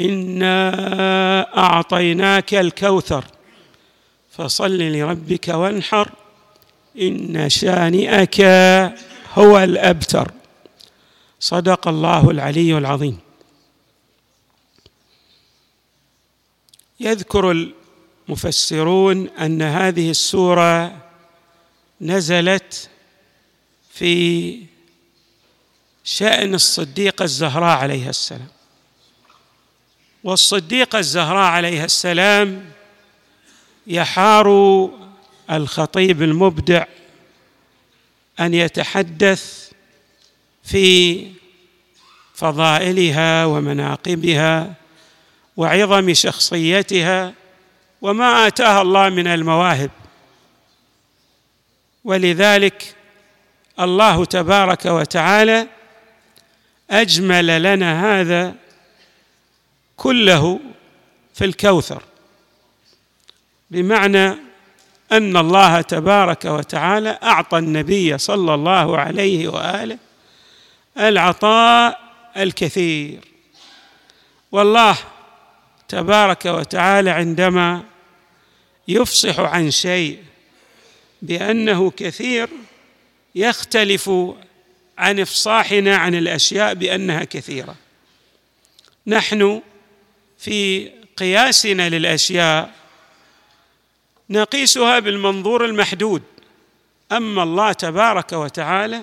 انا اعطيناك الكوثر. فصل لربك وانحر. ان شانئك هو الابتر. صدق الله العلي العظيم. يذكر المفسرون أن هذه السورة نزلت في شأن الصديقه الزهراء عليها السلام. والصديقه الزهراء عليها السلام يحار الخطيب المبدع أن يتحدث في فضائلها ومناقبها وعظم شخصيتها وما آتاها الله من المواهب. ولذلك الله تبارك وتعالى أجمل لنا هذا كله في الكوثر. بمعنى أن الله تبارك وتعالى أعطى النبي صلى الله عليه وآله العطاء الكثير. والله تبارك وتعالى عندما يفصح عن شيء بأنه كثير يختلف عن إفصاحنا عن الأشياء بأنها كثيرة. نحن في قياسنا للأشياء نقيسها بالمنظور المحدود. أما الله تبارك وتعالى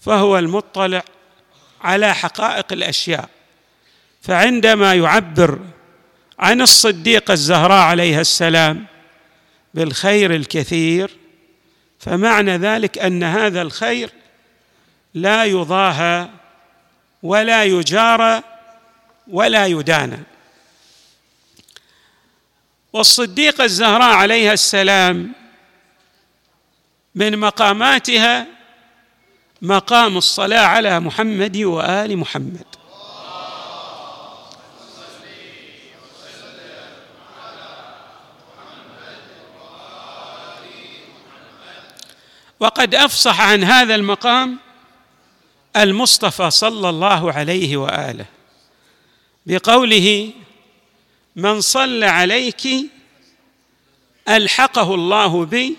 فهو المطلع على حقائق الأشياء. فعندما يعبر عن الصديقه الزهراء عليها السلام بالخير الكثير فمعنى ذلك أن هذا الخير لا يضاهى ولا يجارى ولا يدانى. والصديقة الزهراء عليها السلام من مقاماتها مقام الصلاة على محمد وآل محمد. وقد أفصح عن هذا المقام المصطفى صلى الله عليه وآله بقوله من صلى عليك ألحقه الله بي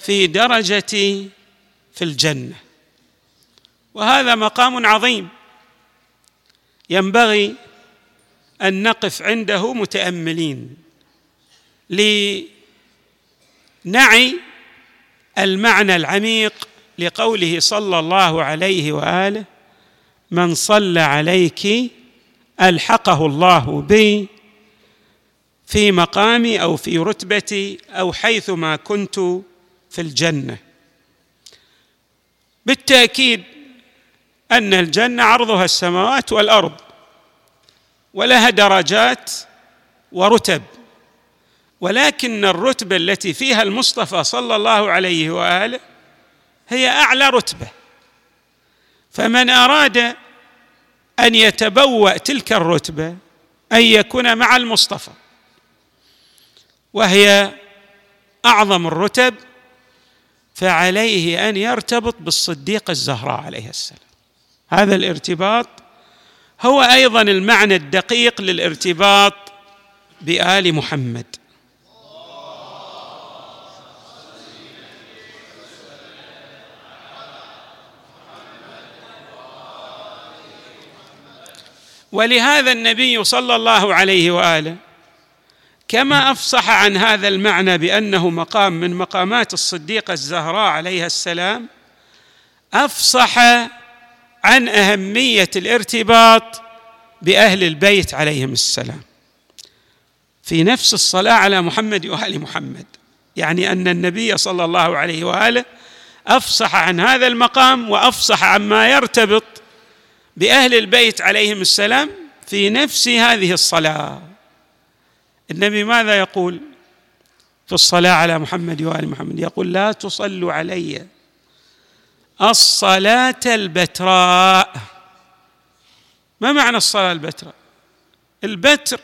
في درجتي في الجنة. وهذا مقام عظيم. ينبغي أن نقف عنده متأملين لنعي المعنى العميق لقوله صلى الله عليه وآله من صلى عليك ألحقه الله بي في مقامي أو في رتبتي أو حيثما كنت في الجنة. بالتأكيد أن الجنة عرضها السماوات والأرض ولها درجات ورتب ولكن الرتبه التي فيها المصطفى صلى الله عليه وآله هي أعلى رتبة. فمن أراد أن يتبوأ تلك الرتبة أن يكون مع المصطفى. وهي أعظم الرتب فعليه أن يرتبط بالصديقه الزهراء عليه السلام. هذا الارتباط هو أيضا المعنى الدقيق للارتباط بآل محمد. ولهذا النبي صلى الله عليه وآله كما أفصح عن هذا المعنى بأنه مقام من مقامات الصديقة الزهراء عليها السلام أفصح عن أهمية الارتباط بأهل البيت عليهم السلام. في نفس الصلاة على محمد وآل محمد. يعني أن النبي صلى الله عليه وآله أفصح عن هذا المقام وأفصح عما يرتبط بأهل البيت عليهم السلام في نفس هذه الصلاة. النبي ماذا يقول في الصلاة على محمد وآل محمد؟ يقول لا تصلوا علي الصلاة البتراء. ما معنى الصلاة البتراء؟ البتر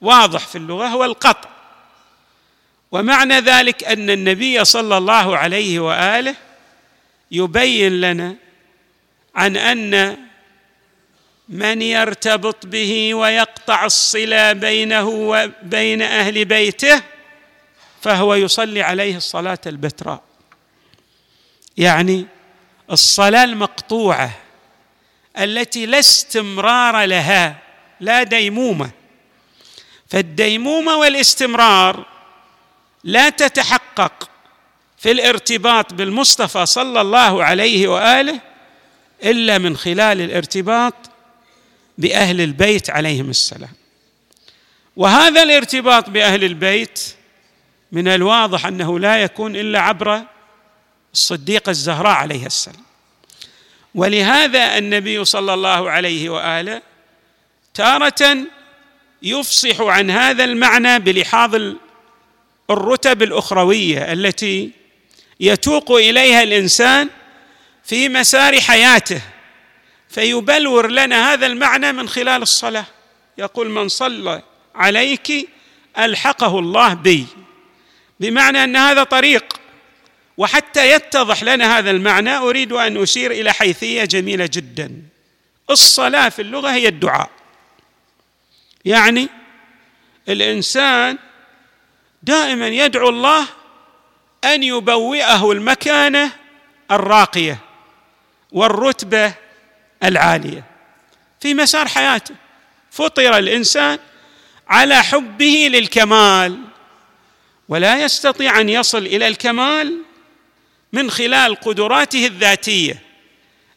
واضح في اللغة هو القطع. ومعنى ذلك أن النبي صلى الله عليه وآله يبين لنا عن أن من يرتبط به ويقطع الصلة بينه وبين أهل بيته فهو يصلي عليه الصلاة البتراء. يعني الصلاة المقطوعة التي لا استمرار لها لا ديمومة. فالديمومة والاستمرار لا تتحقق في الارتباط بالمصطفى صلى الله عليه وآله إلا من خلال الارتباط بأهل البيت عليهم السلام. وهذا الارتباط بأهل البيت من الواضح أنه لا يكون إلا عبر الصديقه الزهراء عليها السلام. ولهذا النبي صلى الله عليه وآله تارة يفصح عن هذا المعنى بلحاظ الرتب الأخروية التي يتوق إليها الإنسان في مسار حياته. فيبلور لنا هذا المعنى من خلال الصلاة. يقول من صلى عليك ألحقه الله بي. بمعنى أن هذا طريق. وحتى يتضح لنا هذا المعنى أريد أن أشير إلى حيثية جميلة جدا. الصلاة في اللغة هي الدعاء. يعني الإنسان دائما يدعو الله أن يبوئه المكانة الراقية والرتبة العالية. في مسار حياته. فطر الإنسان على حبه للكمال ولا يستطيع أن يصل إلى الكمال من خلال قدراته الذاتية.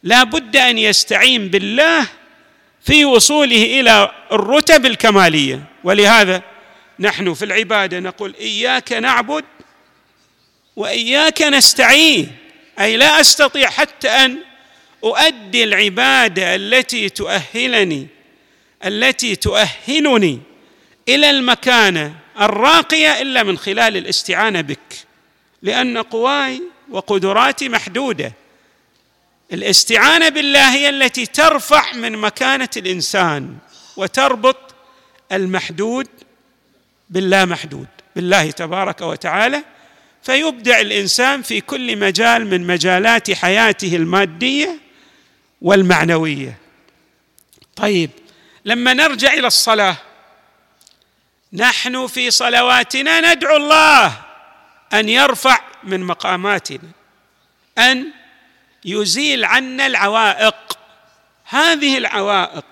لا بد أن يستعين بالله في وصوله إلى الرتب الكمالية. ولهذا نحن في العبادة نقول إياك نعبد وإياك نستعين. أي لا أستطيع حتى أن أؤدي العبادة التي تؤهلني التي تؤهلني إلى المكانة الراقية إلا من خلال الاستعانة بك. لأن قواي وقدراتي محدودة. الاستعانة بالله هي التي ترفع من مكانة الإنسان وتربط المحدود باللا محدود بالله تبارك وتعالى. فيبدع الإنسان في كل مجال من مجالات حياته المادية والمعنوية. طيب لما نرجع إلى الصلاة نحن في صلواتنا ندعو الله أن يرفع من مقاماتنا أن يزيل عنا العوائق. هذه العوائق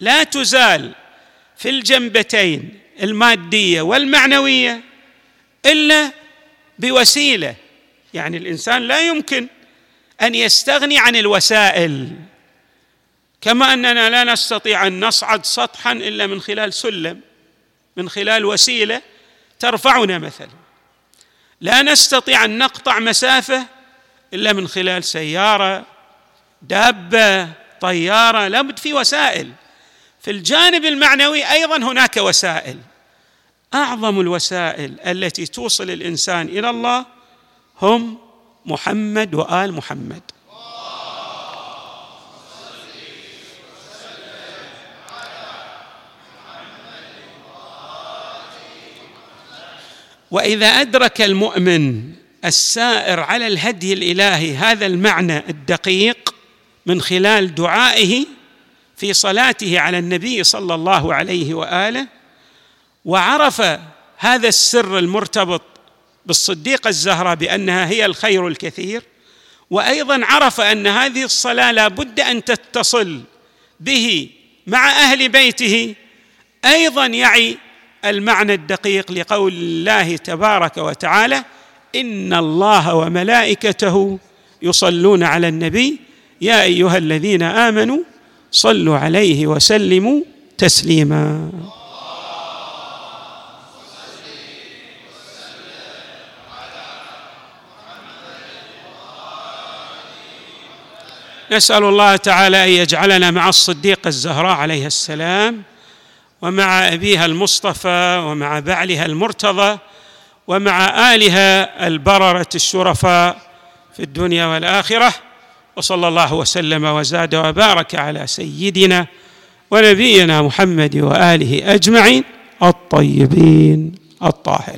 لا تزال في الجنبتين المادية والمعنوية إلا بوسيلة. يعني الإنسان لا يمكن أن يستغني عن الوسائل. كما أننا لا نستطيع أن نصعد سطحا إلا من خلال سلم من خلال وسيلة ترفعنا مثلا. لا نستطيع أن نقطع مسافة إلا من خلال سيارة دابة طيارة لابد في وسائل. في الجانب المعنوي أيضا هناك وسائل. أعظم الوسائل التي توصل الإنسان إلى الله هم محمد وآل محمد. وإذا أدرك المؤمن السائر على الهدي الإلهي هذا المعنى الدقيق من خلال دعائه في صلاته على النبي صلى الله عليه وآله وعرف هذا السر المرتبط بالصديقة الزهراء بأنها هي الخير الكثير وأيضا عرف أن هذه الصلاة لا بد أن تتصل به مع أهل بيته أيضا يعي المعنى الدقيق لقول الله تبارك وتعالى إن الله وملائكته يصلون على النبي يا أيها الذين آمنوا صلوا عليه وسلموا تسليما. نسأل الله تعالى أن يجعلنا مع الصديقه الزهراء عليها السلام ومع أبيها المصطفى ومع بعلها المرتضى ومع آلها البررة الشرفاء في الدنيا والآخرة وصلى الله وسلم وزاد وبارك على سيدنا ونبينا محمد وآله أجمعين الطيبين الطاهرين.